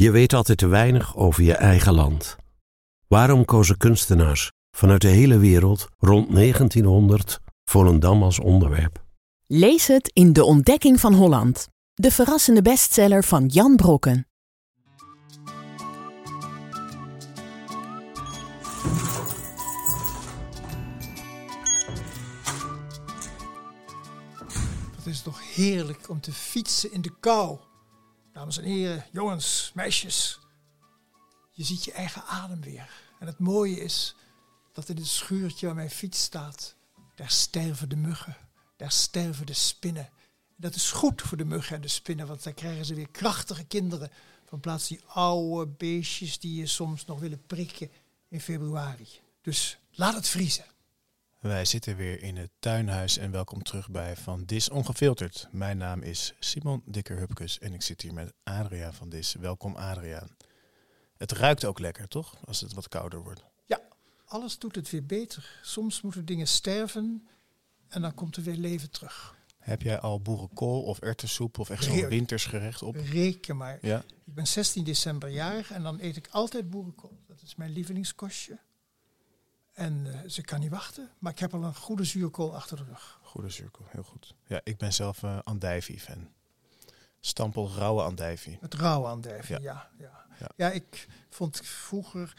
Je weet altijd te weinig over je eigen land. Waarom kozen kunstenaars vanuit de hele wereld rond 1900 Volendam als onderwerp? Lees het in De Ontdekking van Holland, de verrassende bestseller van Jan Brokken. Het is toch heerlijk om te fietsen in de kou. Dames en heren, jongens, meisjes. Je ziet je eigen adem weer. En het mooie is dat in het schuurtje waar mijn fiets staat, daar sterven de muggen, daar sterven de spinnen. Dat is goed voor de muggen en de spinnen, want dan krijgen ze weer krachtige kinderen. Van plaats die oude beestjes die je soms nog willen prikken in februari. Dus laat het vriezen. Wij zitten weer in het tuinhuis en welkom terug bij Van Dis Ongefilterd. Mijn naam is Simon Dikker-Hupkes en ik zit hier met Adriaan van Dis. Welkom Adriaan. Het ruikt ook lekker, toch? Als het wat kouder wordt. Ja, alles doet het weer beter. Soms moeten dingen sterven en dan komt er weer leven terug. Heb jij al boerenkool of erwtensoep of echt zo'n wintersgerecht op? Reken maar. Ja. Ik ben 16 december jarig en dan eet ik altijd boerenkool. Dat is mijn lievelingskostje. En eh, ze kan niet wachten, maar ik heb al een goede zuurkool achter de rug. Goede cirkel, heel goed. Ja, ik ben zelf eh andijvie-fan. Stampel rauwe andijvie. Het rauwe andijvie, Ja. ja. Ja, ja. Ja. ik vond vroeger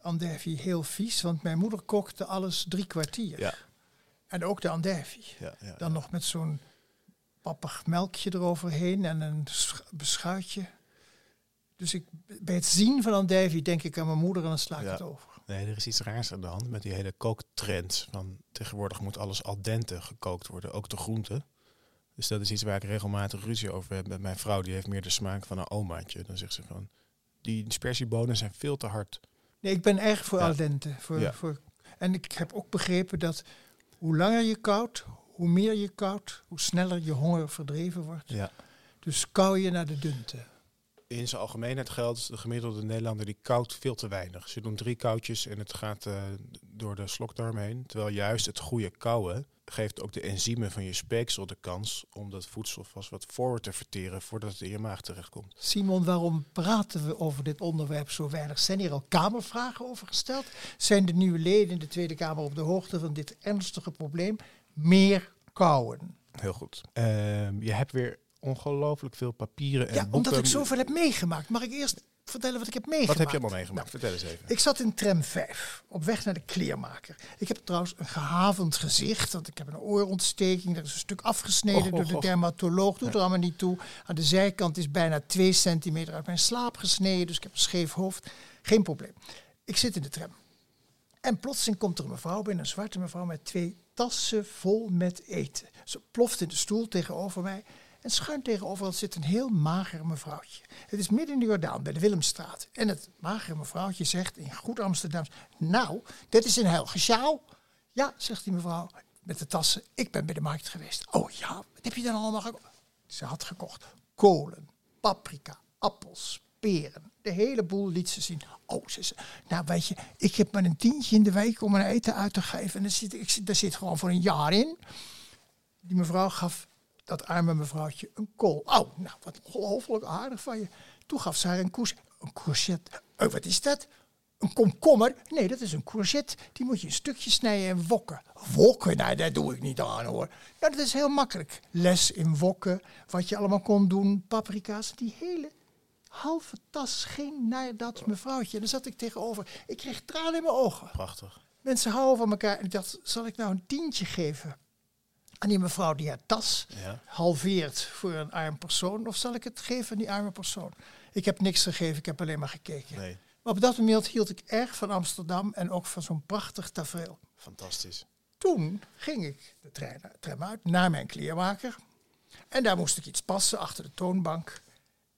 andijvie heel vies, want mijn moeder kookte alles drie kwartier. Ja. En ook de andijvie. Ja, ja, Dan nog met zo'n pappig melkje eroverheen en een sch- beschuitje. Dus ik, bij het zien van andijvie denk ik aan mijn moeder en dan sla ik het over. Nee, er is iets raars aan de hand met die hele kooktrend. Van tegenwoordig moet alles al dente gekookt worden, ook de groenten. Dus dat is iets waar ik regelmatig ruzie over heb met mijn vrouw. Die heeft meer de smaak van een omaatje. Dan zegt ze van, die dispersiebonen zijn veel te hard. Nee, ik ben erg voor Ja. al dente. Voor, Ja. voor, en ik heb ook begrepen dat hoe langer je koudt, hoe meer je koudt, hoe sneller je honger verdreven wordt. Ja. Dus kou je naar de dunte. In zijn algemeenheid geldt, de gemiddelde Nederlander die koudt veel te weinig. Ze doen drie koudjes en het gaat eh, door de slokdarm heen. Terwijl juist het goede kouwen geeft ook de enzymen van je speeksel de kans om dat voedsel vast wat voor te verteren voordat het in je maag terechtkomt. Simon, waarom praten we over dit onderwerp zo weinig? Zijn hier al Kamervragen over gesteld? Zijn de nieuwe leden in de Tweede Kamer op de hoogte van dit ernstige probleem? Meer kouwen. Heel goed. Ehm, je hebt weer ongelooflijk veel papieren en Ja, boeken. omdat ik zoveel heb meegemaakt. Mag ik eerst vertellen wat ik heb meegemaakt? Wat heb je allemaal meegemaakt? Nou, Vertel eens even. Ik zat in tram 5, op weg naar de kleermaker. Ik heb trouwens een gehavend gezicht, want ik heb een oorontsteking. Er is een stuk afgesneden Och, door och, de och. dermatoloog. Doet er allemaal niet toe. Aan de zijkant is bijna 2 centimeter uit mijn slaap gesneden, dus ik heb een scheef hoofd. Geen probleem. Ik zit in de tram. En plotseling komt er een mevrouw binnen, een zwarte mevrouw met twee tassen vol met eten. Ze ploft in de stoel tegenover mij. En schuin tegenover zit een heel mager mevrouwtje. Het is midden in de Jordaan, bij de Willemstraat. En het magere mevrouwtje zegt in goed Amsterdams... Nou, dit is een heilige sjaal. Ja, zegt die mevrouw met de tassen. Ik ben bij de markt geweest. Oh ja, wat heb je dan allemaal gekocht? Ze had gekocht kolen, paprika, appels, peren. De hele boel liet ze zien. Oh, ze zei, nou weet je, ik heb maar een tientje in de week om een eten uit te geven. En daar zit, ik, daar zit gewoon voor een jaar in. Die mevrouw gaf dat arme mevrouwtje een kool. Oh, nou, wat ongelooflijk aardig van je. Toen gaf ze haar een, cours, een courgette. Oh, wat is dat? Een komkommer? Nee, dat is een courgette. Die moet je in stukjes snijden en wokken. Wokken? Nou, daar doe ik niet aan hoor. Ja, dat is heel makkelijk. Les in wokken, wat je allemaal kon doen. Paprika's, die hele halve tas ging naar dat mevrouwtje. En dan zat ik tegenover. Ik kreeg tranen in mijn ogen. Prachtig. Mensen houden van elkaar. En ik dacht, zal ik nou een tientje geven aan die mevrouw die haar tas Ja. halveert voor een arm persoon? Of zal ik het geven aan die arme persoon? Ik heb niks gegeven, ik heb alleen maar gekeken. Nee, Maar op dat moment hield ik erg van Amsterdam en ook van zo'n prachtig tafereel. fantastisch. Toen ging ik de trein, tram uit naar mijn kleermaker. En daar moest ik iets passen achter de toonbank.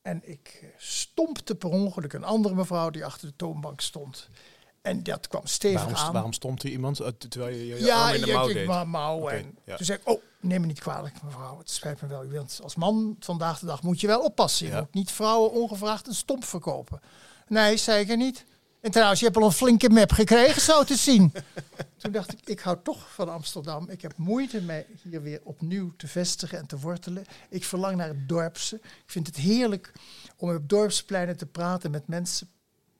En ik eh, stompte per ongeluk een andere mevrouw die achter de toonbank stond. En dat kwam stevig Waarom, aan. waarom stond er iemand eh, terwijl je je, ja, arm in de mouw deed? ma- mouw. En ja. Toen zei ik, oh, neem me niet kwalijk mevrouw. Het spijt me wel. U wilt als man vandaag de dag moet je wel oppassen. Je Ja. moet niet vrouwen ongevraagd een stomp verkopen. Nee, zei ik er niet. En trouwens, je hebt al een flinke map gekregen, zo te zien. Toen dacht ik, ik hou toch van Amsterdam. Ik heb moeite mij hier weer opnieuw te vestigen en te wortelen. Ik verlang naar het dorpse. Ik vind het heerlijk om op dorpspleinen te praten met mensen.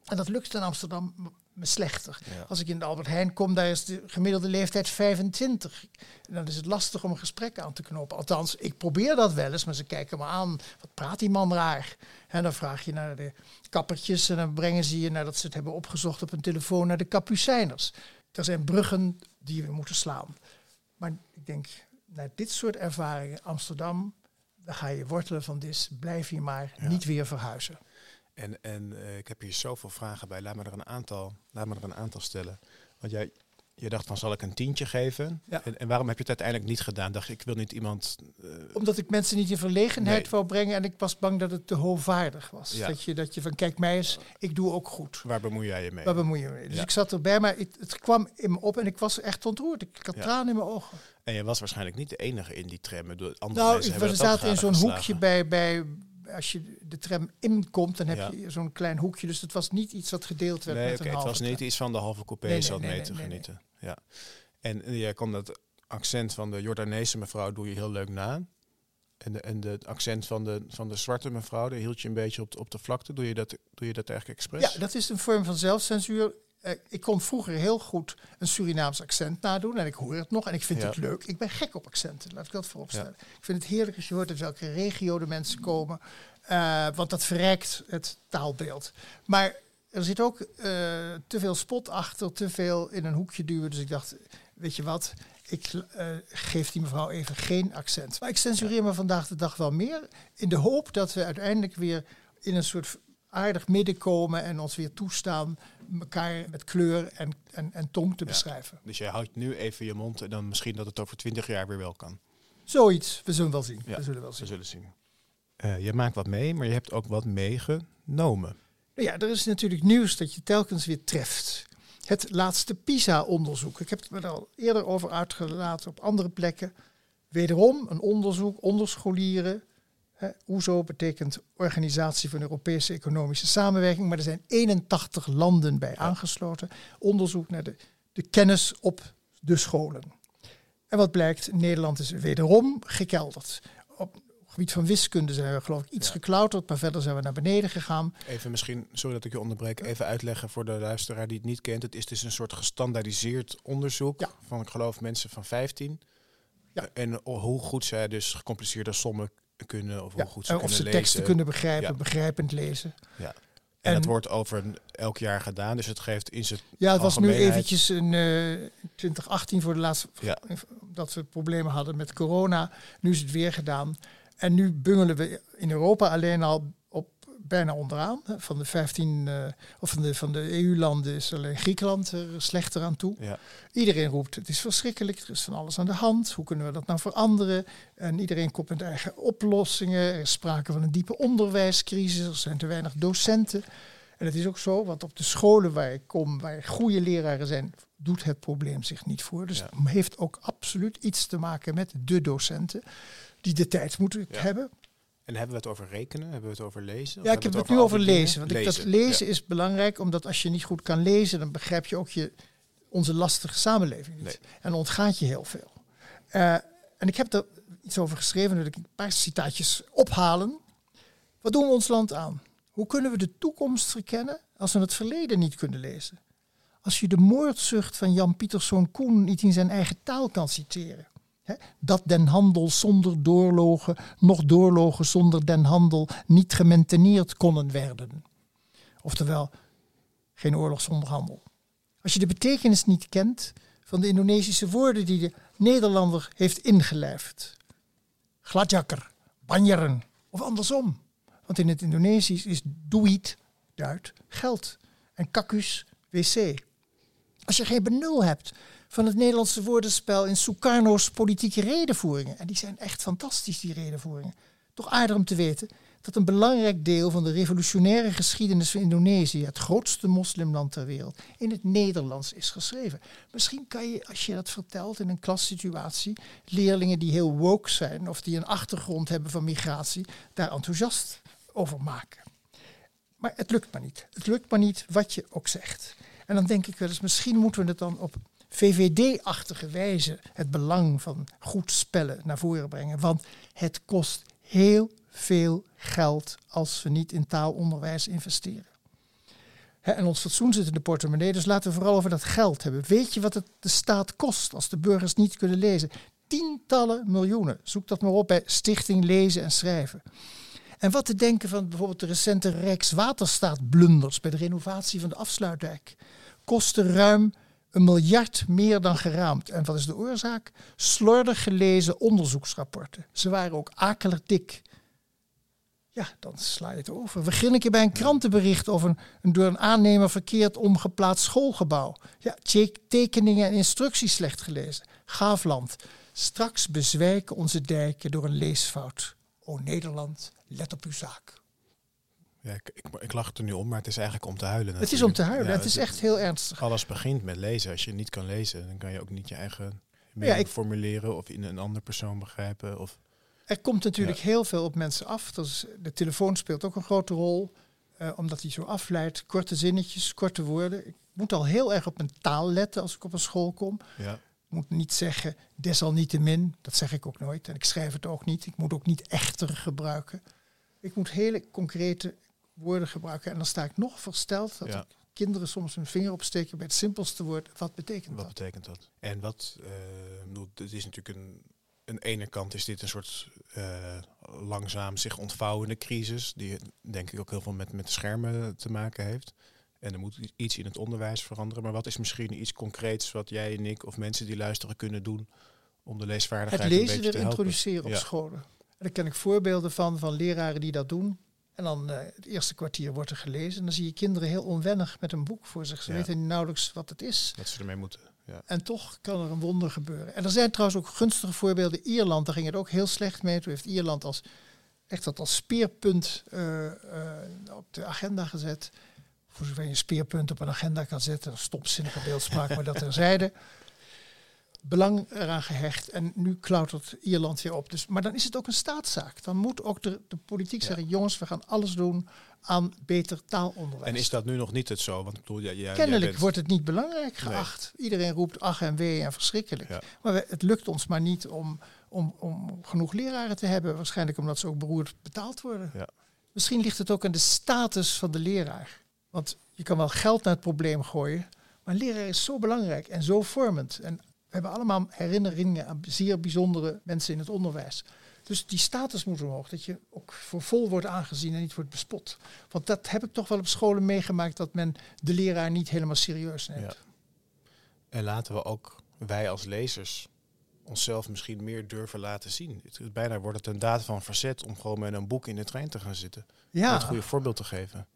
En dat lukt in Amsterdam me slechter. Als ik in de Albert Heijn kom, daar is de gemiddelde leeftijd 25. En dan is het lastig om een gesprek aan te knopen. Althans, ik probeer dat wel eens, maar ze kijken me aan. Wat praat die man raar? En dan vraag je naar de kappertjes en dan brengen ze je, nadat ze het hebben opgezocht op een telefoon, naar de kapucijners. Er zijn bruggen die we moeten slaan. Maar ik denk, naar dit soort ervaringen, Amsterdam, dan ga je wortelen van dit, blijf hier maar, niet weer verhuizen. En, en uh, ik heb hier zoveel vragen bij. Laat me er een aantal, laat me er een aantal stellen. Want jij, je dacht van zal ik een tientje geven? Ja. En, en, waarom heb je het uiteindelijk niet gedaan? Dacht ik wil niet iemand. Uh, Omdat ik mensen niet in verlegenheid nee. wou brengen en ik was bang dat het te hoogvaardig was. Ja. Dat, je, dat je van kijk mij eens, ik doe ook goed. Waar bemoei jij je mee? Waar bemoei je mee? Dus ja. ik zat erbij, maar het, het, kwam in me op en ik was echt ontroerd. Ik had tranen in mijn ogen. En je was waarschijnlijk niet de enige in die tram. Andere nou, we zaten in zo'n hoekje bij, bij als je de tram inkomt, dan heb je zo'n klein hoekje. Dus het was niet iets wat gedeeld werd nee, met okay, een Het was niet iets van de halve coupé nee, zat mee te genieten. Ja. En jij kon dat accent van de Jordaanese mevrouw doe je heel leuk na. En de, en de accent van de, van de zwarte mevrouw, daar hield je een beetje op de, op de vlakte. Doe je, dat, doe je dat eigenlijk expres? Ja, dat is een vorm van zelfcensuur. Uh, ik kon vroeger heel goed een Surinaams accent nadoen. En ik hoor het nog en ik vind ja. het leuk. Ik ben gek op accenten, laat ik dat vooropstellen. Ja. Ik vind het heerlijk als je hoort uit welke regio de mensen komen. Uh, want dat verrijkt het taalbeeld. Maar er zit ook uh, te veel spot achter, te veel in een hoekje duwen. Dus ik dacht, weet je wat, ik uh, geef die mevrouw even geen accent. Maar ik censureer me vandaag de dag wel meer. In de hoop dat we uiteindelijk weer in een soort aardig midden komen en ons weer toestaan elkaar met kleur en, en, en tong te ja, beschrijven. Dus jij houdt nu even je mond en dan misschien dat het over twintig jaar weer wel kan. Zoiets, we zullen wel zien. Ja, we zullen wel zien. We zullen zien. Uh, je maakt wat mee, maar je hebt ook wat meegenomen. Nou ja, er is natuurlijk nieuws dat je telkens weer treft. Het laatste PISA-onderzoek. Ik heb het me er al eerder over uitgelaten op andere plekken. Wederom een onderzoek onder scholieren. OESO betekent Organisatie van Europese Economische Samenwerking, maar er zijn 81 landen bij aangesloten. Onderzoek naar de, de kennis op de scholen. En wat blijkt, Nederland is wederom gekelderd. Op gebied van wiskunde zijn we geloof ik iets ja. geklauterd, maar verder zijn we naar beneden gegaan. Even misschien, sorry dat ik je onderbreek, even uitleggen voor de luisteraar die het niet kent. Het is dus een soort gestandaardiseerd onderzoek ja. van, ik geloof, mensen van 15. Ja. En hoe goed zij dus gecompliceerde sommen kunnen, of hoe goed ze kunnen of ze lezen. teksten kunnen begrijpen, begrijpend lezen. Ja. En, en, dat wordt over elk jaar gedaan, dus het geeft in zijn Ja, het was nu eventjes in uh, 2018 voor de laatste... Ja. dat we problemen hadden met corona. Nu is het weer gedaan. En nu bungelen we in Europa alleen al bijna onderaan. Van de 15 uh, of van de, van de EU-landen is alleen Griekenland er slechter aan toe. Ja. Iedereen roept: het is verschrikkelijk, er is van alles aan de hand. Hoe kunnen we dat nou veranderen? En iedereen komt met eigen oplossingen. Er is sprake van een diepe onderwijscrisis. Er zijn te weinig docenten. En het is ook zo, want op de scholen waar ik kom, waar goede leraren zijn, doet het probleem zich niet voor. Dus ja. het heeft ook absoluut iets te maken met de docenten die de tijd moeten ja. hebben. En hebben we het over rekenen? Hebben we het over lezen? Ja, ik heb het, het nu over lezen. Want lezen. Ik, dat lezen ja. is belangrijk, omdat als je niet goed kan lezen, dan begrijp je ook je, onze lastige samenleving niet. Nee. En ontgaat je heel veel. Uh, en ik heb er iets over geschreven, dat ik een paar citaatjes ophalen. Wat doen we ons land aan? Hoe kunnen we de toekomst verkennen als we het verleden niet kunnen lezen? Als je de moordzucht van Jan Pieterszoon Koen niet in zijn eigen taal kan citeren. Dat den handel zonder doorlogen, nog doorlogen zonder den handel niet gementeneerd konnen werden. Oftewel, geen oorlog zonder handel. Als je de betekenis niet kent van de Indonesische woorden die de Nederlander heeft ingelijfd. Gladjakker, banjeren of andersom. Want in het Indonesisch is duit, duit, geld. En kakus, wc. Als je geen benul hebt van het Nederlandse woordenspel in Sukarno's politieke redenvoeringen. En die zijn echt fantastisch, die redenvoeringen. Toch aardig om te weten dat een belangrijk deel van de revolutionaire geschiedenis van Indonesië, het grootste moslimland ter wereld, in het Nederlands is geschreven. Misschien kan je, als je dat vertelt in een klassituatie, leerlingen die heel woke zijn of die een achtergrond hebben van migratie, daar enthousiast over maken. Maar het lukt maar niet. Het lukt maar niet wat je ook zegt. En dan denk ik wel eens, misschien moeten we het dan op VVD-achtige wijze het belang van goed spellen naar voren brengen. Want het kost heel veel geld als we niet in taalonderwijs investeren. en ons fatsoen zit in de portemonnee, dus laten we vooral over dat geld hebben. Weet je wat het de staat kost als de burgers niet kunnen lezen? Tientallen miljoenen. Zoek dat maar op bij Stichting Lezen en Schrijven. En wat te denken van bijvoorbeeld de recente Rijkswaterstaat-blunders bij de renovatie van de afsluitdijk. Kosten ruim een miljard meer dan geraamd. En wat is de oorzaak? Slordig gelezen onderzoeksrapporten. Ze waren ook akelig dik. Ja, dan sla je het over. We beginnen een keer bij een krantenbericht over een, door een aannemer verkeerd omgeplaatst schoolgebouw. Ja, tekeningen en instructies slecht gelezen. Gaafland. Straks bezwijken onze dijken door een leesfout. O Nederland, let op uw zaak. Ja, ik, ik, ik, lach er nu om, maar het is eigenlijk om te huilen. Natuurlijk. Het is om te huilen. het is echt heel ernstig. Alles begint met lezen. Als je niet kan lezen, dan kan je ook niet je eigen mening ja, ik, formuleren of in een andere persoon begrijpen. Of, er komt natuurlijk heel veel op mensen af. Dus de telefoon speelt ook een grote rol, uh, omdat hij zo afleidt. Korte zinnetjes, korte woorden. Ik moet al heel erg op mijn taal letten als ik op een school kom. Ja. Ik moet niet zeggen desalniettemin, dat zeg ik ook nooit. En ik schrijf het ook niet. Ik moet ook niet echter gebruiken. Ik moet hele concrete woorden gebruiken. En dan sta ik nog versteld dat kinderen soms hun vinger opsteken bij het simpelste woord. Wat betekent wat dat? Wat betekent dat? En wat, uh, het is natuurlijk een, een ene kant is dit een soort uh, langzaam zich ontvouwende crisis, die denk ik ook heel veel met, met schermen te maken heeft. En er moet iets in het onderwijs veranderen. Maar wat is misschien iets concreets wat jij en ik of mensen die luisteren kunnen doen om de leesvaardigheid het lezen beetje weer introduceren op scholen. En daar ken ik voorbeelden van, van leraren die dat doen. En dan uh, het eerste kwartier wordt er gelezen. En dan zie je kinderen heel onwennig met een boek voor zich. Ze weten nauwelijks wat het is. Dat ze ermee moeten. Ja. En toch kan er een wonder gebeuren. En er zijn trouwens ook gunstige voorbeelden. Ierland, daar ging het ook heel slecht mee. Toen heeft Ierland als, echt dat als speerpunt uh, uh, op de agenda gezet. Voor zover je een speerpunt op een agenda kan zetten. Een stomzinnige beeldspraak, maar dat terzijde belang eraan gehecht. En nu klautert Ierland weer op. Dus, maar dan is het ook een staatszaak. Dan moet ook de, de politiek zeggen: jongens, we gaan alles doen aan beter taalonderwijs. En is dat nu nog niet het zo? Want bedoel, ja, ja, Kennelijk wordt het niet belangrijk geacht. Iedereen roept ach en wee en verschrikkelijk. Maar het lukt ons maar niet om, om, om genoeg leraren te hebben. Waarschijnlijk omdat ze ook beroerd betaald worden. Misschien ligt het ook aan de status van de leraar. Want je kan wel geld naar het probleem gooien. Maar een leraar is zo belangrijk en zo vormend. En hebben allemaal herinneringen aan zeer bijzondere mensen in het onderwijs. Dus die status moet omhoog, dat je ook voor vol wordt aangezien en niet wordt bespot. Want dat heb ik toch wel op scholen meegemaakt, dat men de leraar niet helemaal serieus neemt. Ja. En laten we ook, wij als lezers, onszelf misschien meer durven laten zien. Het, bijna wordt het een daad van verzet om gewoon met een boek in de trein te gaan zitten. Ja. Om het goede voorbeeld te geven.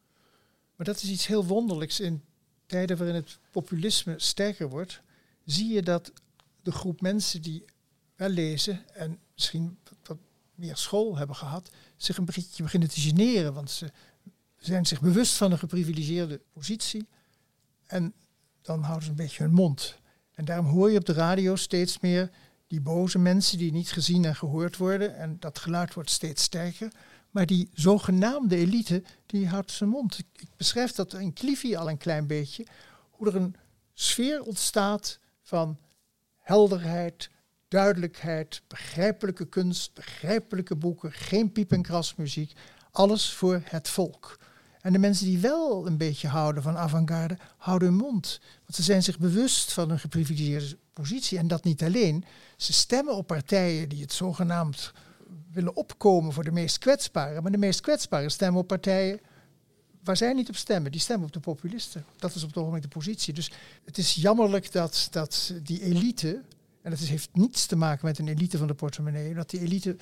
Maar dat is iets heel wonderlijks in tijden waarin het populisme sterker wordt. Zie je dat de groep mensen die wel lezen en misschien wat, meer school hebben gehad, zich een beetje beginnen te generen. Want ze zijn zich bewust van een geprivilegeerde positie. En dan houden ze een beetje hun mond. En daarom hoor je op de radio steeds meer die boze mensen die niet gezien en gehoord worden. En dat geluid wordt steeds sterker. Maar die zogenaamde elite, die houdt zijn mond. Ik, beschrijf dat in Cliffy al een klein beetje. Hoe er een sfeer ontstaat van helderheid, duidelijkheid, begrijpelijke kunst, begrijpelijke boeken, geen piep- en krasmuziek. Alles voor het volk. En de mensen die wel een beetje houden van avant-garde, houden hun mond. Want ze zijn zich bewust van een geprivilegeerde positie. En dat niet alleen. Ze stemmen op partijen die het zogenaamd willen opkomen voor de meest kwetsbaren. Maar de meest kwetsbaren stemmen op partijen waar zij niet op stemmen. Die stemmen op de populisten. Dat is op het ogenblik de positie. Dus het is jammerlijk dat, dat die elite, en dat heeft niets te maken met een elite van de portemonnee, dat die elite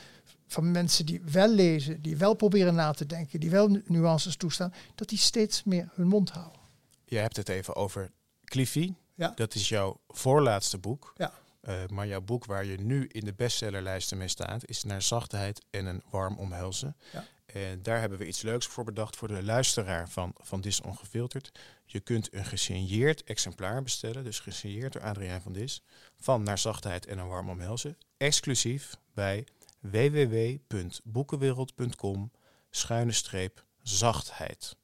van mensen die wel lezen, die wel proberen na te denken, die wel nuances toestaan, dat die steeds meer hun mond houden. Je hebt het even over Cliffy. Ja. Dat is jouw voorlaatste boek. Ja. Uh, maar jouw boek waar je nu in de bestsellerlijsten mee staat, is Naar zachtheid en een warm omhelzen. Ja. En daar hebben we iets leuks voor bedacht voor de luisteraar van, van Dis Ongefilterd. Je kunt een gesigneerd exemplaar bestellen, dus gesigneerd door Adriaan van Dis, van Naar Zachtheid en een Warm Omhelzen, exclusief bij www.boekenwereld.com schuine streep zachtheid.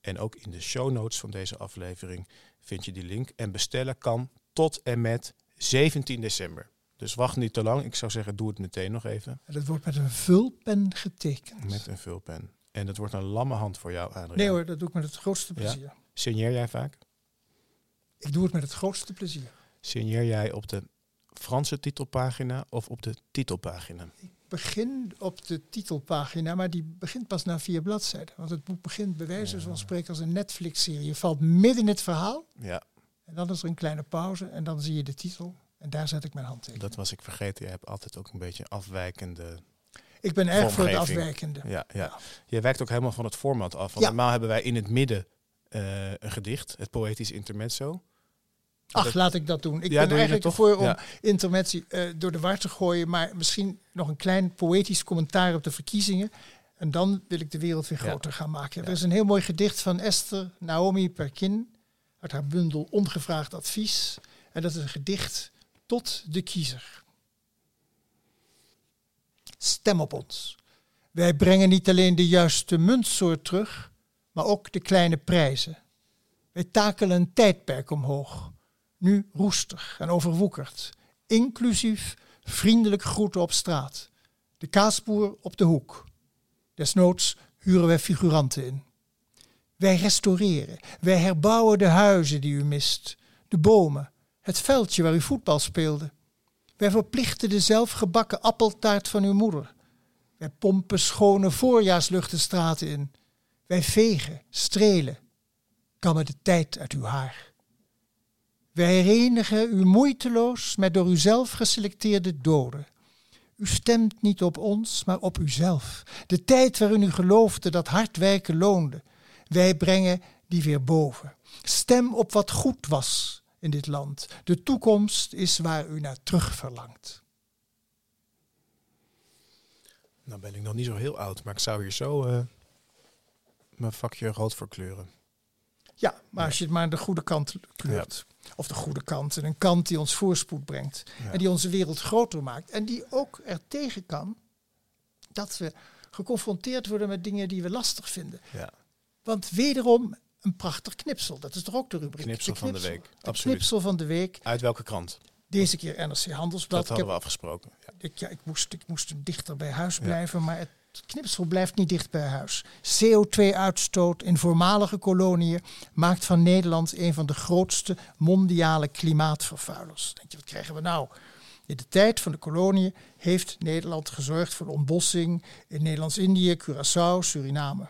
En ook in de show notes van deze aflevering vind je die link. En bestellen kan tot en met 17 december. Dus wacht niet te lang. Ik zou zeggen, doe het meteen nog even. En dat wordt met een vulpen getekend. Met een vulpen. En dat wordt een lamme hand voor jou, Adriaan. Nee hoor, dat doe ik met het grootste plezier. Signeer jij vaak? Ik doe het met het grootste plezier. Signeer jij op de Franse titelpagina of op de titelpagina? Ik begin op de titelpagina, maar die begint pas na vier bladzijden. Want het boek begint bij wijze van spreken als een Netflix-serie. Je valt midden in het verhaal Ja, en dan is er een kleine pauze en dan zie je de titel. En daar zet ik mijn handtekening. dat was ik vergeten. Je hebt altijd ook een beetje afwijkende... Ik ben erg voor het afwijkende. Ja, ja. Je wijkt ook helemaal van het format af. Want Ja. normaal hebben wij in het midden eh, een gedicht, het poëtisch intermezzo. Ach, Dat- laat ik dat doen. Ik Ja, ben doe er eigenlijk voor om Ja. interventie eh, door de war te gooien, maar misschien nog een klein poëtisch commentaar op de verkiezingen. En dan wil ik de wereld weer groter gaan maken. Er is een heel mooi gedicht van Esther Naomi Perkin uit haar bundel Ongevraagd Advies. En dat is een gedicht tot de kiezer. Stem op ons. Wij brengen niet alleen de juiste muntsoort terug, maar ook de kleine prijzen. Wij takelen een tijdperk omhoog, nu roestig en overwoekerd, inclusief vriendelijk groeten op straat, de kaasboer op de hoek. Desnoods huren wij figuranten in. Wij restaureren, wij herbouwen de huizen die u mist, de bomen, het veldje waar u voetbal speelde. Wij verplichten de zelfgebakken appeltaart van uw moeder. Wij pompen schone voorjaarslucht de straten in. Wij vegen, strelen, kammen de tijd uit uw haar. Wij herenigen u moeiteloos met door uzelf geselecteerde doden. U stemt niet op ons, maar op uzelf. De tijd waarin u geloofde dat hard werken loonde. Wij brengen die weer boven. Stem op wat goed was in dit land. De toekomst is waar u naar terug verlangt. Nou ben ik nog niet zo heel oud, maar ik zou hier zo eh, mijn vakje rood voor kleuren. Ja, maar als je het maar aan de goede kant kleurt. Of de goede kant. En een kant die ons voorspoed brengt. Ja. En die onze wereld groter maakt. En die ook er tegen kan dat we geconfronteerd worden met dingen die we lastig vinden. Ja, Want wederom een prachtig knipsel. Dat is toch ook de rubriek? Knipsel van de week, De absoluut. knipsel van de week. uit welke krant? Deze keer NRC Handelsblad. Dat hadden we afgesproken. Ja. ik, ja, ik, moest, ik moest dichter bij huis Ja. blijven, maar het knipsel blijft niet dicht bij huis. CO2-uitstoot in voormalige koloniën maakt van Nederland een van de grootste mondiale klimaatvervuilers. Denk je, wat krijgen we nou? In de tijd van de koloniën heeft Nederland gezorgd voor de ontbossing in Nederlands-Indië, Curaçao, Suriname.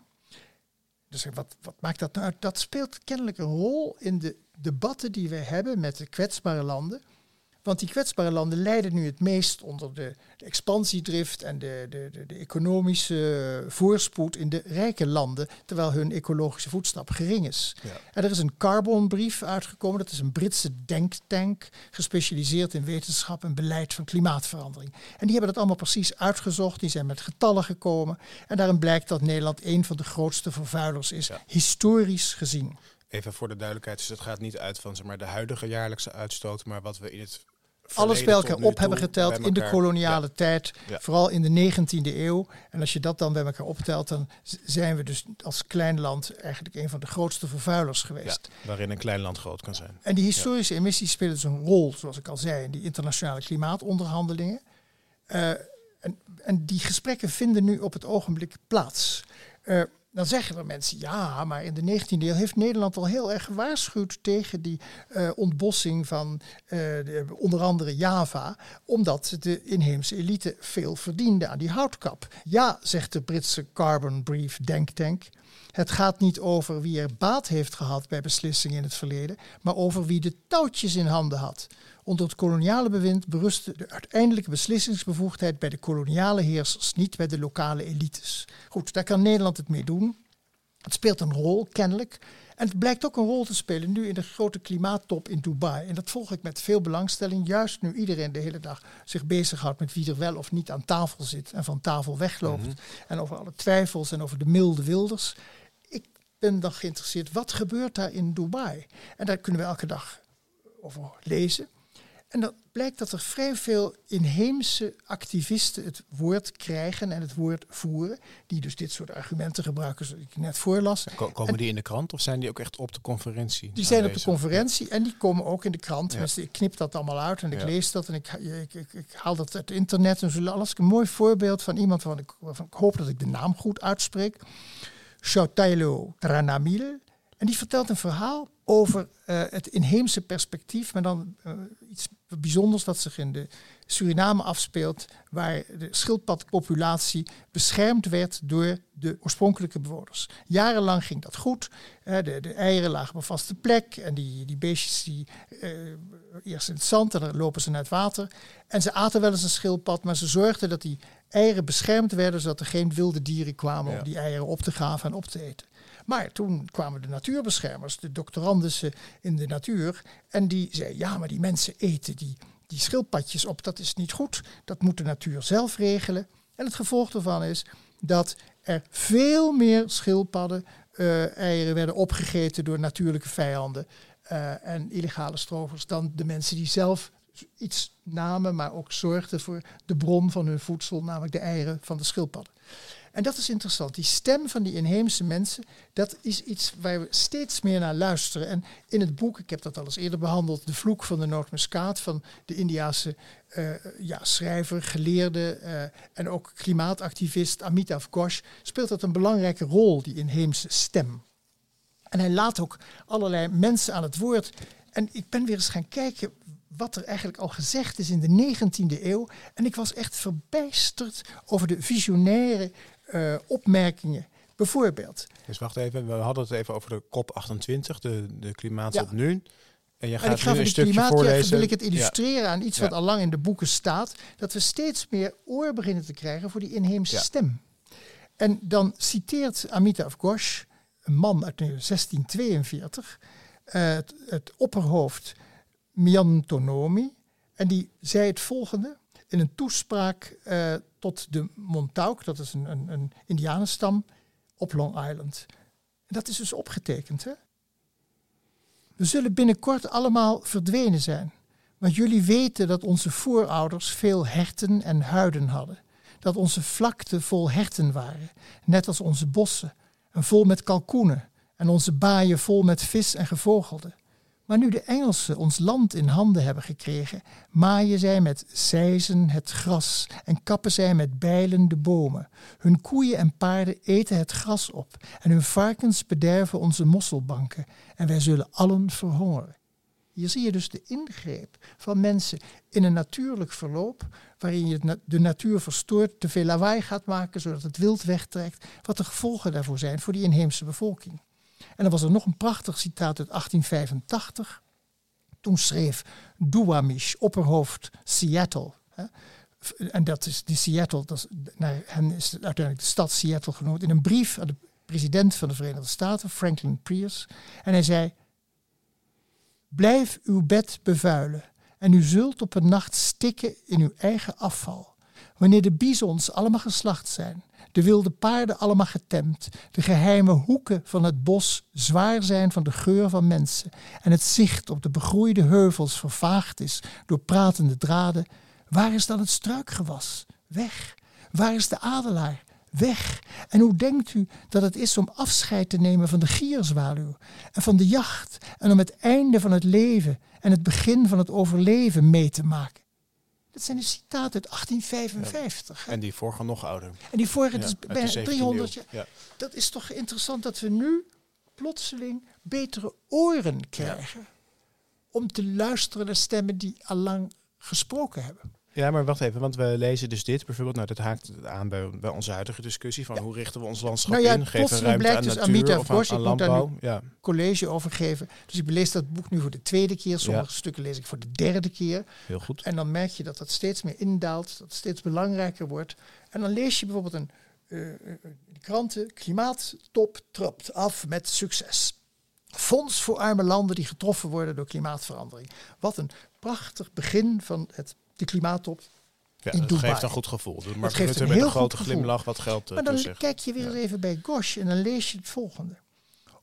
Dus wat, wat maakt dat nou uit? Dat speelt kennelijk een rol in de debatten die we hebben met de kwetsbare landen. Want die kwetsbare landen lijden nu het meest onder de, de expansiedrift en de, de, de, economische voorspoed in de rijke landen, terwijl hun ecologische voetstap gering is. Ja. En er is een carbonbrief uitgekomen, dat is een Britse denktank, gespecialiseerd in wetenschap en beleid van klimaatverandering. En die hebben dat allemaal precies uitgezocht, die zijn met getallen gekomen. En daarin blijkt dat Nederland een van de grootste vervuilers is, Ja. historisch gezien. Even voor de duidelijkheid, dus het gaat niet uit van zeg maar, de huidige jaarlijkse uitstoot, maar wat we in het alles bij elkaar op hebben geteld in de koloniale tijd, Ja. vooral in de 19e eeuw. En als je dat dan bij elkaar optelt, dan zijn we dus als klein land eigenlijk een van de grootste vervuilers geweest. ja, waarin een klein land groot kan zijn. En die historische emissies spelen dus een rol, zoals ik al zei, in die internationale klimaatonderhandelingen. Eh, en, en die gesprekken vinden nu op het ogenblik plaats. Eh, dan zeggen er mensen, ja, maar in de 19e eeuw heeft Nederland al heel erg gewaarschuwd tegen die eh, ontbossing van eh, de- onder andere Java, omdat de inheemse elite veel verdiende aan die houtkap. Ja, zegt de Britse Carbon Brief Denktank. Het gaat niet over wie er baat heeft gehad bij beslissingen in het verleden, maar over wie de touwtjes in handen had. Onder het koloniale bewind berustte de uiteindelijke beslissingsbevoegdheid bij de koloniale heersers, niet bij de lokale elites. Goed, daar kan Nederland het mee doen. Het speelt een rol, kennelijk. En het blijkt ook een rol te spelen nu in de grote klimaattop in Dubai. En dat volg ik met veel belangstelling, juist nu iedereen de hele dag zich bezighoudt met wie er wel of niet aan tafel zit en van tafel wegloopt. En over alle twijfels en over de milde wilders. Ben dan geïnteresseerd, wat gebeurt daar in Dubai? En daar kunnen we elke dag over lezen. En dan blijkt dat er vrij veel inheemse activisten het woord krijgen en het woord voeren. Die dus dit soort argumenten gebruiken, zoals ik net voorlas. Komen die in de krant of zijn die ook echt op de conferentie? Die zijn op de conferentie en die komen ook in de krant. Ja. ik knip dat allemaal uit en ik lees dat en ik, ik, ik, ik, haal dat uit het internet. En zo ik een mooi voorbeeld van iemand waarvan ik, waarvan ik hoop dat ik de naam goed uitspreek. Chautailo Tranamil. En die vertelt een verhaal over uh, het inheemse perspectief, maar dan uh, iets bijzonders dat zich in de Suriname afspeelt, waar de schildpadpopulatie beschermd werd door de oorspronkelijke bewoners. Jarenlang ging dat goed. De, de, eieren lagen op vaste plek en die, die beestjes die eerst in het zand en dan lopen ze naar het water. En ze aten wel eens een schildpad, maar ze zorgden dat die eieren beschermd werden, zodat er geen wilde dieren kwamen ja. om die eieren op te graven en op te eten. Maar toen kwamen de natuurbeschermers, de doctorandussen in de natuur, en die zeiden, ja, maar die mensen eten die, die schildpadjes op, dat is niet goed, dat moet de natuur zelf regelen. En het gevolg daarvan is dat er veel meer schildpadden, uh, eieren werden opgegeten door natuurlijke vijanden uh, en illegale strovers dan de mensen die zelf iets namen, maar ook zorgden voor de bron van hun voedsel, namelijk de eieren van de schildpadden. En dat is interessant. Die stem van die inheemse mensen, dat is iets waar we steeds meer naar luisteren. En in het boek, ik heb dat al eens eerder behandeld, De Vloek van de Noordmuskaat van de Indiase uh, ja, schrijver, geleerde uh, en ook klimaatactivist Amitav Ghosh, speelt dat een belangrijke rol, die inheemse stem. En hij laat ook allerlei mensen aan het woord. En ik ben weer eens gaan kijken wat er eigenlijk al gezegd is in de 19e eeuw. En ik was echt verbijsterd over de visionaire uh, opmerkingen. Bijvoorbeeld. Dus wacht even, we hadden het even over de COP28, de, de klimaatop ja. nu. En je gaat en nu een stukje klimaat, voorlezen. wil ik het illustreren ja. aan iets wat ja. al lang in de boeken staat. Dat we steeds meer oor beginnen te krijgen voor die inheemse stem. En dan citeert Amitav Ghosh, een man uit 1642, uh, het, het opperhoofd Miantonomi. En die zei het volgende in een toespraak uh, tot de Montauk, dat is een, een, een indianenstam, op Long Island. Dat is dus opgetekend. Hè? We zullen binnenkort allemaal verdwenen zijn. Want jullie weten dat onze voorouders veel herten en huiden hadden. Dat onze vlakten vol herten waren, net als onze bossen, en vol met kalkoenen, en onze baaien vol met vis en gevogelte. Maar nu de Engelsen ons land in handen hebben gekregen, maaien zij met zijzen het gras en kappen zij met bijlen de bomen. Hun koeien en paarden eten het gras op en hun varkens bederven onze mosselbanken en wij zullen allen verhongeren. Hier zie je dus de ingreep van mensen in een natuurlijk verloop, waarin je de natuur verstoort, te veel lawaai gaat maken, zodat het wild wegtrekt, wat de gevolgen daarvoor zijn voor die inheemse bevolking. En dan was er nog een prachtig citaat uit 1885. Toen schreef Duwamish, opperhoofd Seattle. Hè, en dat is die Seattle, dat is, is uiteindelijk de stad Seattle genoemd, in een brief aan de president van de Verenigde Staten, Franklin Pierce. En hij zei: Blijf uw bed bevuilen en u zult op een nacht stikken in uw eigen afval. Wanneer de bisons allemaal geslacht zijn de wilde paarden allemaal getemd, de geheime hoeken van het bos zwaar zijn van de geur van mensen en het zicht op de begroeide heuvels vervaagd is door pratende draden, waar is dan het struikgewas? Weg. Waar is de adelaar? Weg. En hoe denkt u dat het is om afscheid te nemen van de gierzwaluw en van de jacht en om het einde van het leven en het begin van het overleven mee te maken? Dat zijn de citaten uit 1855. En die vorige nog ouder. En die vorige, ja, dus bijna 300 jaar. Ja. Dat is toch interessant dat we nu plotseling betere oren krijgen. Om te luisteren naar stemmen die al lang gesproken hebben. Ja, maar wacht even, want we lezen dus dit bijvoorbeeld. Nou, dat haakt aan bij, bij onze huidige discussie van hoe richten we ons landschap nou ja, in? Geven ruimte blijkt aan dus natuur Amita of aan, Bosch, aan ik moet daar landbouw? Ja. college over geven. Dus ik lees dat boek nu voor de tweede keer. Sommige Ja. stukken lees ik voor de derde keer. Heel goed. En dan merk je dat dat steeds meer indaalt, dat het steeds belangrijker wordt. En dan lees je bijvoorbeeld een de kranten, klimaattop trapt af met succes. Fonds voor arme landen die getroffen worden door klimaatverandering. Wat een prachtig begin van het, de klimaattop. Ja, in dat Dubai. geeft een goed gevoel. Dus Mark geeft een met heel een grote glimlach wat geld eh, Maar dan toezegt. kijk je weer even bij Gosh en dan lees je het volgende.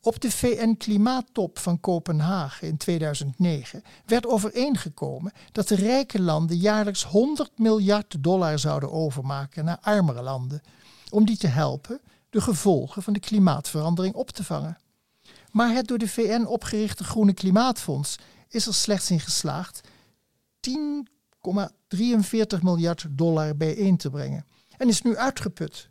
Op de VN-klimaattop van Kopenhagen in 2009 werd overeengekomen dat de rijke landen jaarlijks 100 miljard dollar zouden overmaken naar armere landen, om die te helpen de gevolgen van de klimaatverandering op te vangen. Maar het door de VN opgerichte Groene Klimaatfonds is er slechts in geslaagd 10,43 miljard dollar bijeen te brengen en is nu uitgeput.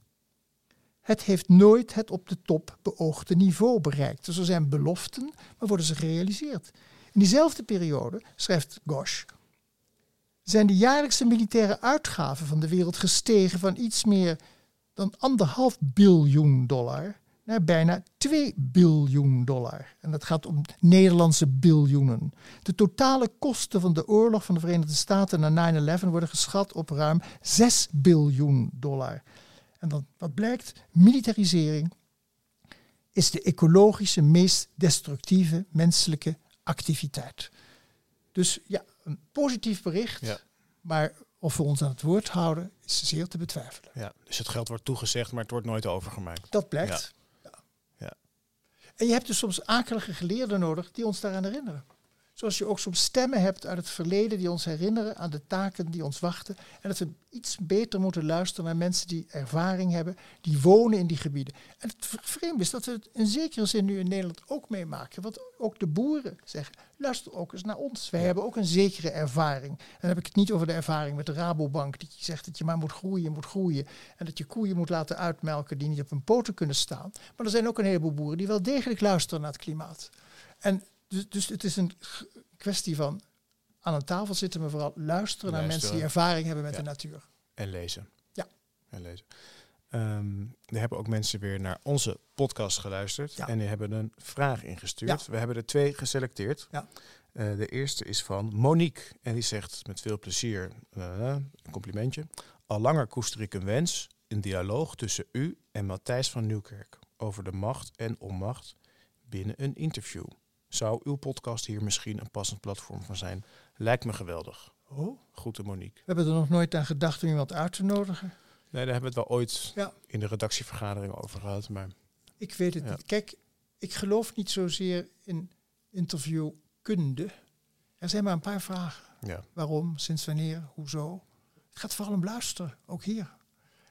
Het heeft nooit het op de top beoogde niveau bereikt. Dus er zijn beloften, maar worden ze gerealiseerd. In diezelfde periode, schrijft Gosh, zijn de jaarlijkse militaire uitgaven van de wereld gestegen van iets meer dan anderhalf biljoen dollar naar bijna 2 biljoen dollar. En dat gaat om Nederlandse biljoenen. De totale kosten van de oorlog van de Verenigde Staten na 9-11 worden geschat op ruim 6 biljoen dollar. En dan, wat blijkt? Militarisering is de ecologische meest destructieve menselijke activiteit. Dus ja, een positief bericht, Ja. maar of we ons aan het woord houden, is zeer te betwijfelen. Ja, dus het geld wordt toegezegd, maar het wordt nooit overgemaakt. Dat blijkt. Ja. En je hebt dus soms akelige geleerden nodig die ons daaraan herinneren. Zoals je ook soms stemmen hebt uit het verleden die ons herinneren aan de taken die ons wachten. En dat we iets beter moeten luisteren naar mensen die ervaring hebben, die wonen in die gebieden. En het vreemde is dat we het in zekere zin nu in Nederland ook meemaken. Want ook de boeren zeggen, luister ook eens naar ons. Wij hebben ook een zekere ervaring. En dan heb ik het niet over de ervaring met de Rabobank, die zegt dat je maar moet groeien, moet groeien. En dat je koeien moet laten uitmelken die niet op hun poten kunnen staan. Maar er zijn ook een heleboel boeren die wel degelijk luisteren naar het klimaat. En dus, dus het is een kwestie van aan een tafel zitten, maar vooral luisteren naar mensen die ervaring hebben met Ja. de natuur. En lezen. Ja. En lezen. Ehm, er hebben ook mensen weer naar onze podcast geluisterd. Ja. En die hebben een vraag ingestuurd. We hebben er twee geselecteerd. Ja. Eh, de eerste is van Monique. En die zegt met veel plezier, eh, een complimentje. Al langer koester ik een wens, een dialoog tussen u en Matthijs van Nieuwkerk over de macht en onmacht binnen een interview. Zou uw podcast hier misschien een passend platform van zijn? Lijkt me geweldig. Oh. Groeten Monique. We hebben er nog nooit aan gedacht om iemand uit te nodigen. Nee, daar hebben we het wel ooit Ja. in de redactievergadering over gehad. Maar Ik weet het Ja. niet. Kijk, ik geloof niet zozeer in interviewkunde. Er zijn maar een paar vragen. ja, Waarom, sinds wanneer, hoezo. Het gaat vooral om luisteren, ook hier.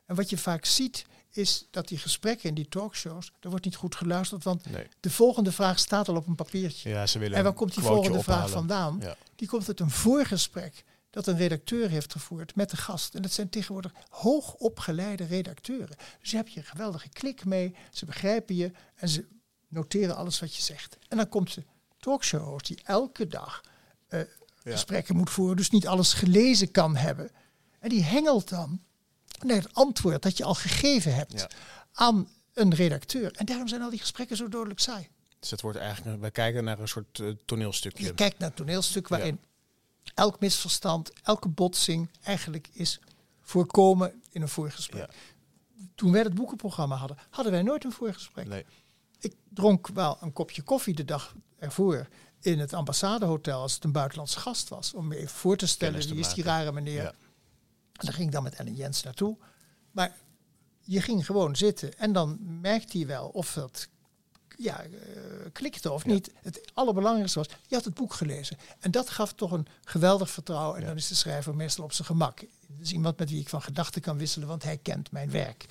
En wat je vaak ziet, is dat die gesprekken in die talkshows, er wordt niet goed geluisterd, want nee. de volgende vraag staat al op een papiertje. Ja, ze willen En waar komt die volgende vraag vandaan? Ja. Die komt uit een voorgesprek dat een redacteur heeft gevoerd met de gast. En dat zijn tegenwoordig hoogopgeleide redacteuren. Dus je hebt je een geweldige klik mee, ze begrijpen je en ze noteren alles wat je zegt. En dan komt de talkshow die elke dag eh, Ja. gesprekken moet voeren, dus niet alles gelezen kan hebben. En die hengelt dan naar het antwoord dat je al gegeven hebt Ja. aan een redacteur. En daarom zijn al die gesprekken zo dodelijk saai. Dus het wordt eigenlijk, we kijken naar een soort eh, toneelstukje. Je kijkt naar een toneelstuk waarin elk misverstand, elke botsing eigenlijk is voorkomen in een voorgesprek. Ja. Toen wij het boekenprogramma hadden, hadden wij nooit een voorgesprek. Nee. Ik dronk wel een kopje koffie de dag ervoor in het ambassadehotel als het een buitenlandse gast was. Om me even voor te stellen te wie is die rare meneer. Daar ging ik dan met Ellen Jens naartoe. Maar je ging gewoon zitten en dan merkte hij wel of dat ja, eh, klikte of Ja. niet. Het allerbelangrijkste was, je had het boek gelezen. En dat gaf toch een geweldig vertrouwen. En Ja. dan is de schrijver meestal op zijn gemak. Dus iemand met wie ik van gedachten kan wisselen, want hij kent mijn werk.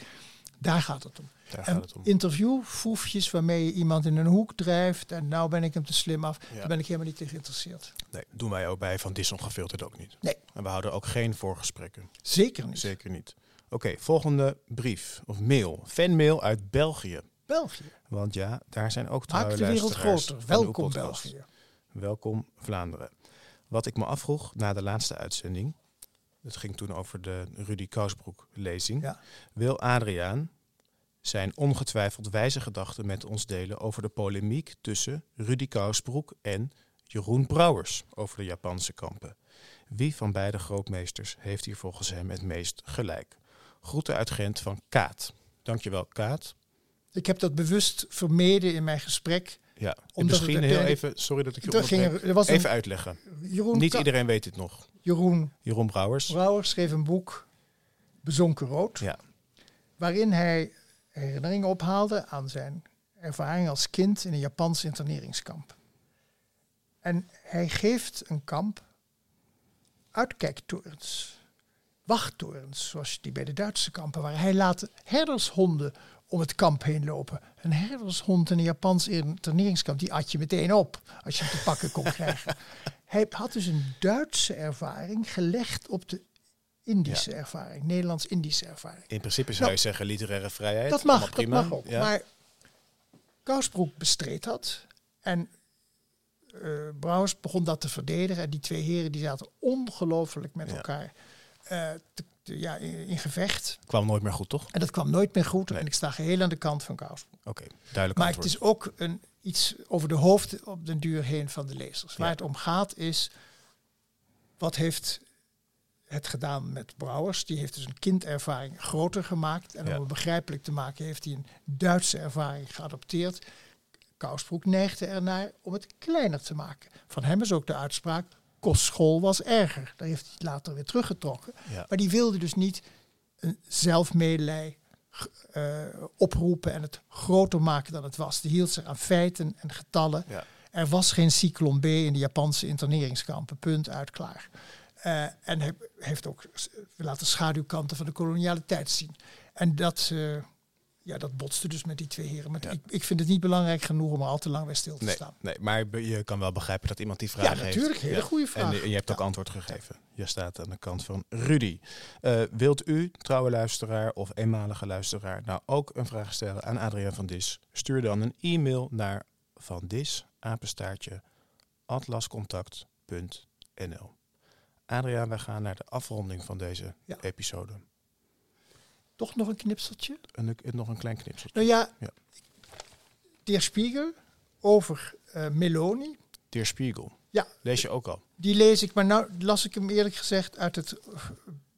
Daar gaat het om. Daar En gaat het om. interviewfoefjes waarmee je iemand in een hoek drijft en nou ben ik hem te slim af. Ja. Daar ben ik helemaal niet in geïnteresseerd. Nee, doen wij ook bij Van Dis Ongefilterd ook niet. Nee, En we houden ook geen voorgesprekken. zeker niet. Zeker niet. Oké, volgende brief of mail. Fanmail uit België. België. Want ja, daar zijn ook trouwe de wereld groter. Welkom. België. Welkom Vlaanderen. Wat ik me afvroeg na de laatste uitzending, het ging toen over de Rudy Kousbroek lezing, Ja. wil Adriaan zijn ongetwijfeld wijze gedachten met ons delen over de polemiek tussen Rudy Kousbroek en Jeroen Brouwers over de Japanse kampen. Wie van beide grootmeesters heeft hier volgens hem het meest gelijk? Groeten uit Gent van Kaat. Dankjewel Kaat. Ik heb dat bewust vermeden in mijn gesprek. Ja, Omdat misschien het heel even, sorry dat ik je ging er, Even uitleggen. Jeroen, Niet iedereen weet dit nog. Jeroen Jeroen Brouwers. Brouwer schreef een boek, Bezonken Rood, Ja, waarin hij herinneringen ophaalde aan zijn ervaring als kind in een Japans interneringskamp. En hij geeft een kamp uitkijktorens, wachttorens, zoals die bij de Duitse kampen waren. Hij laat herdershonden om het kamp heen lopen. Een herdershond in een Japans interneringskamp, die at je meteen op als je hem te pakken kon krijgen. Hij had dus een Duitse ervaring gelegd op de Indische ervaring, Nederlands-Indische ervaring. In principe zou je zeggen literaire vrijheid. Dat mag, dat prima. mag ook. Ja. Maar Kousbroek bestreed dat. En eh Brouwers begon dat te verdedigen. En die twee heren die zaten ongelooflijk met Ja. elkaar te- ja, in, gevecht. Kwam nooit meer goed, toch? En dat kwam nooit meer goed. Nee. En ik sta geheel aan de kant van Kousbroek. Oké, duidelijk Maar het is ook een, iets over de hoofd op den duur heen van de lezers. Waar Ja. het om gaat is, wat heeft het gedaan met Brouwers? Die heeft dus een kindervaring groter gemaakt. En Ja. om het begrijpelijk te maken heeft hij een Duitse ervaring geadopteerd. Kousbroek neigde ernaar om het kleiner te maken. Van hem is ook de uitspraak, kostschool was erger. Daar heeft hij later weer teruggetrokken. Ja. Maar die wilde dus niet een zelfmedelij eh, oproepen en het groter maken dan het was. Die hield zich aan feiten en getallen. Ja. Er was geen cyclon B in de Japanse interneringskampen. Punt uit klaar. Eh, en hij heeft ook laten schaduwkanten van de koloniale tijd zien. En dat, eh, ja, dat botste dus met die twee heren. Maar Ja. ik, ik vind het niet belangrijk genoeg om er al te lang bij stil te Nee, staan. nee, maar je kan wel begrijpen dat iemand die vraag Ja, heeft. natuurlijk. Hele goede vraag. En, je hebt ook Ja. antwoord gegeven. Je staat aan de kant van Rudy. Eh, wilt u, trouwe luisteraar of eenmalige luisteraar, nou ook een vraag stellen aan Adriaan van Dis? Stuur dan een e-mail naar van Dis, apenstaartje, atlascontact.nl. Adriaan, wij gaan naar de afronding van deze Ja. episode. Toch nog een knipseltje? En ik- nog een klein knipsel. Nou ja, Ja. Der Spiegel over eh, Meloni. Der Spiegel. Ja. Lees je ook al. Die lees ik, maar nou las ik hem eerlijk gezegd uit het eh,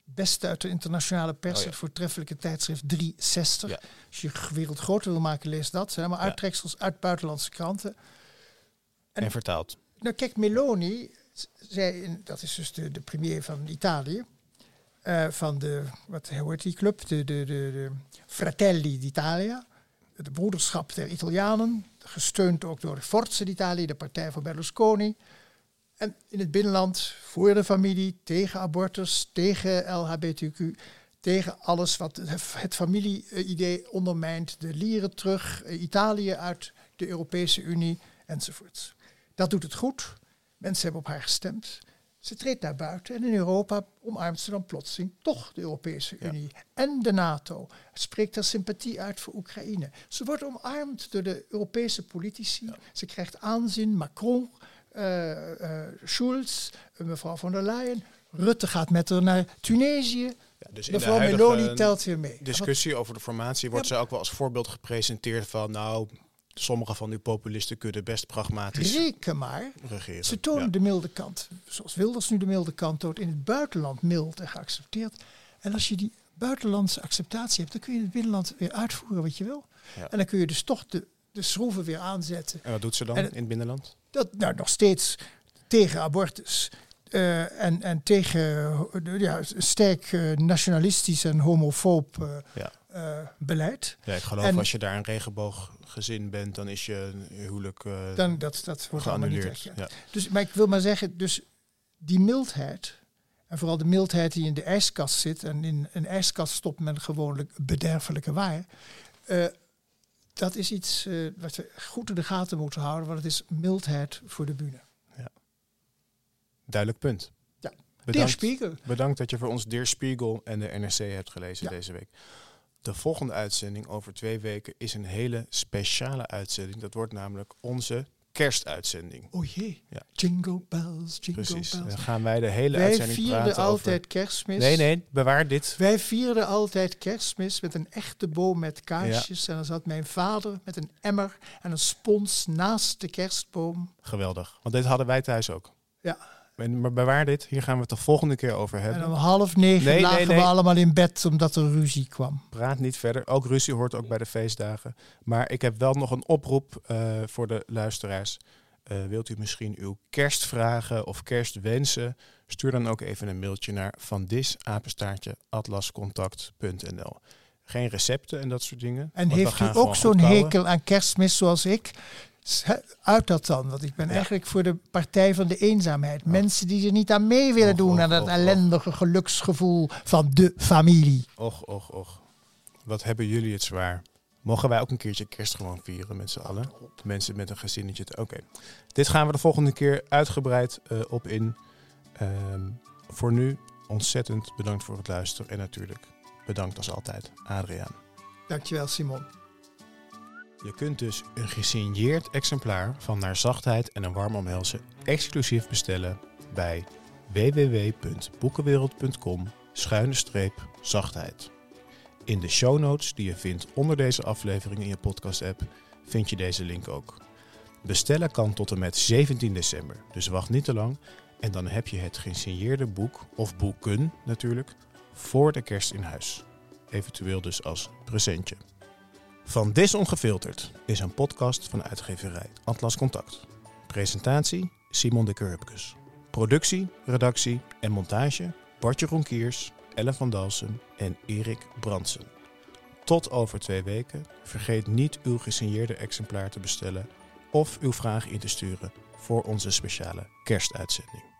beste uit de internationale pers, Oh ja. het voortreffelijke tijdschrift 360. Ja. Als je wereld groter wil maken, lees dat. Zijn allemaal uittreksels uit buitenlandse kranten. En, En- vertaald. Nou, kijk, Meloni, z- zei, in- dat is dus de, de premier van Italië, eh, van de, wat heet die club? De, de, de, de Fratelli d'Italia, de broederschap der Italianen, gesteund ook door Forza d'Italia, de partij van Berlusconi. En in het binnenland voor de familie, tegen abortus, tegen LHBTQ, tegen alles wat het het familie-idee ondermijnt, de lieren terug, eh, Italië uit de Europese Unie enzovoorts. Dat doet het goed. Mensen hebben op haar gestemd. Ze treedt naar buiten en in Europa omarmt ze dan plotseling toch de Europese Ja. Unie en de NATO. Spreekt haar sympathie uit voor Oekraïne. Ze wordt omarmd door de Europese politici. Ze krijgt aanzien. Macron, eh, eh, Schulz, mevrouw von der Leyen. Rutte gaat met haar naar Tunesië. Ja, dus mevrouw Meloni telt weer mee. discussie over de formatie wordt ze ook wel als voorbeeld gepresenteerd van, nou, sommige van uw populisten kunnen best pragmatisch Reken maar. regeren. Ze tonen Ja. de milde kant. Zoals Wilders nu de milde kant toont. In het buitenland mild en geaccepteerd. En als je die buitenlandse acceptatie hebt, dan kun je in het binnenland weer uitvoeren wat je wil. Ja. En dan kun je dus toch de, de schroeven weer aanzetten. En wat doet ze dan En in het binnenland? Dat nou nog steeds tegen abortus. eh, en, en tegen eh, ja, sterk eh, nationalistisch en homofoob Ja. Eh, beleid. Ja, ik geloof En- als je daar een regenbooggezin bent, dan is je huwelijk eh Dan, dat, dat wordt niet geannuleerd. Ja. Dus, maar ik wil maar zeggen, dus die mildheid, en vooral de mildheid die in de ijskast zit, en in een ijskast stopt men gewoonlijk bederfelijke waar, eh, dat is iets wat we goed in de gaten moeten houden, want het is mildheid voor de bühne. Duidelijk punt. Ja. Bedankt, Spiegel. bedankt dat je voor ons Der Spiegel en de NRC hebt gelezen Ja. deze week. De volgende uitzending over twee weken is een hele speciale uitzending. Dat wordt namelijk onze kerstuitzending. O jee, Ja. jingle bells, jingle Precies. bells. Dan gaan wij de hele Wij uitzending vierden praten altijd over... kerstmis. Nee, nee, bewaar dit. Wij vierden altijd kerstmis met een echte boom met kaarsjes. En dan zat mijn vader met een emmer en een spons naast de kerstboom. Geweldig. Want dit hadden wij thuis ook. Ja. En- Maar bewaar dit. Hier gaan we het de volgende keer over En hebben. om half negen Nee, lagen nee. we allemaal in bed omdat er ruzie kwam. Praat niet verder. Ook ruzie hoort ook bij de feestdagen. Maar ik heb wel nog een oproep eh, voor de luisteraars. Eh, wilt u misschien uw kerstvragen of kerstwensen? Stuur dan ook even een mailtje naar van atlascontact.nl. Geen recepten en dat soort dingen. En heeft u ook zo'n hekel aan kerstmis zoals ik? Uit dat dan, want ik ben Ja. eigenlijk voor de partij van de eenzaamheid. Mensen die er niet aan mee willen Och, doen och, aan dat och, ellendige geluksgevoel van de familie. Och, och, och. Wat hebben jullie het zwaar. Mogen wij ook een keertje kerst gewoon vieren met z'n allen? De mensen met een gezinnetje. Oké. Dit gaan we de volgende keer uitgebreid eh, op in. Ehm, voor nu ontzettend bedankt voor het luisteren. En natuurlijk bedankt als altijd Adriaan. Dankjewel Simon. Je kunt dus een gesigneerd exemplaar van Naar Zachtheid en een Warm Omhelzen exclusief bestellen bij www.boekenwereld.com schuine streep zachtheid. In de show notes die je vindt onder deze aflevering in je podcast app vind je deze link ook. Bestellen kan tot en met 17 december, dus wacht niet te lang en dan heb je het gesigneerde boek of boeken natuurlijk voor de kerst in huis. Eventueel dus als presentje. Van Dis Ongefilterd is een podcast van uitgeverij Atlas Contact. Presentatie Simon de Kurpkes. Productie, redactie en montage Bartje Ronkiers, Ellen van Dalsem en Erik Brandsen. Tot over twee weken. Vergeet niet uw gesigneerde exemplaar te bestellen of uw vraag in te sturen voor onze speciale kerstuitzending.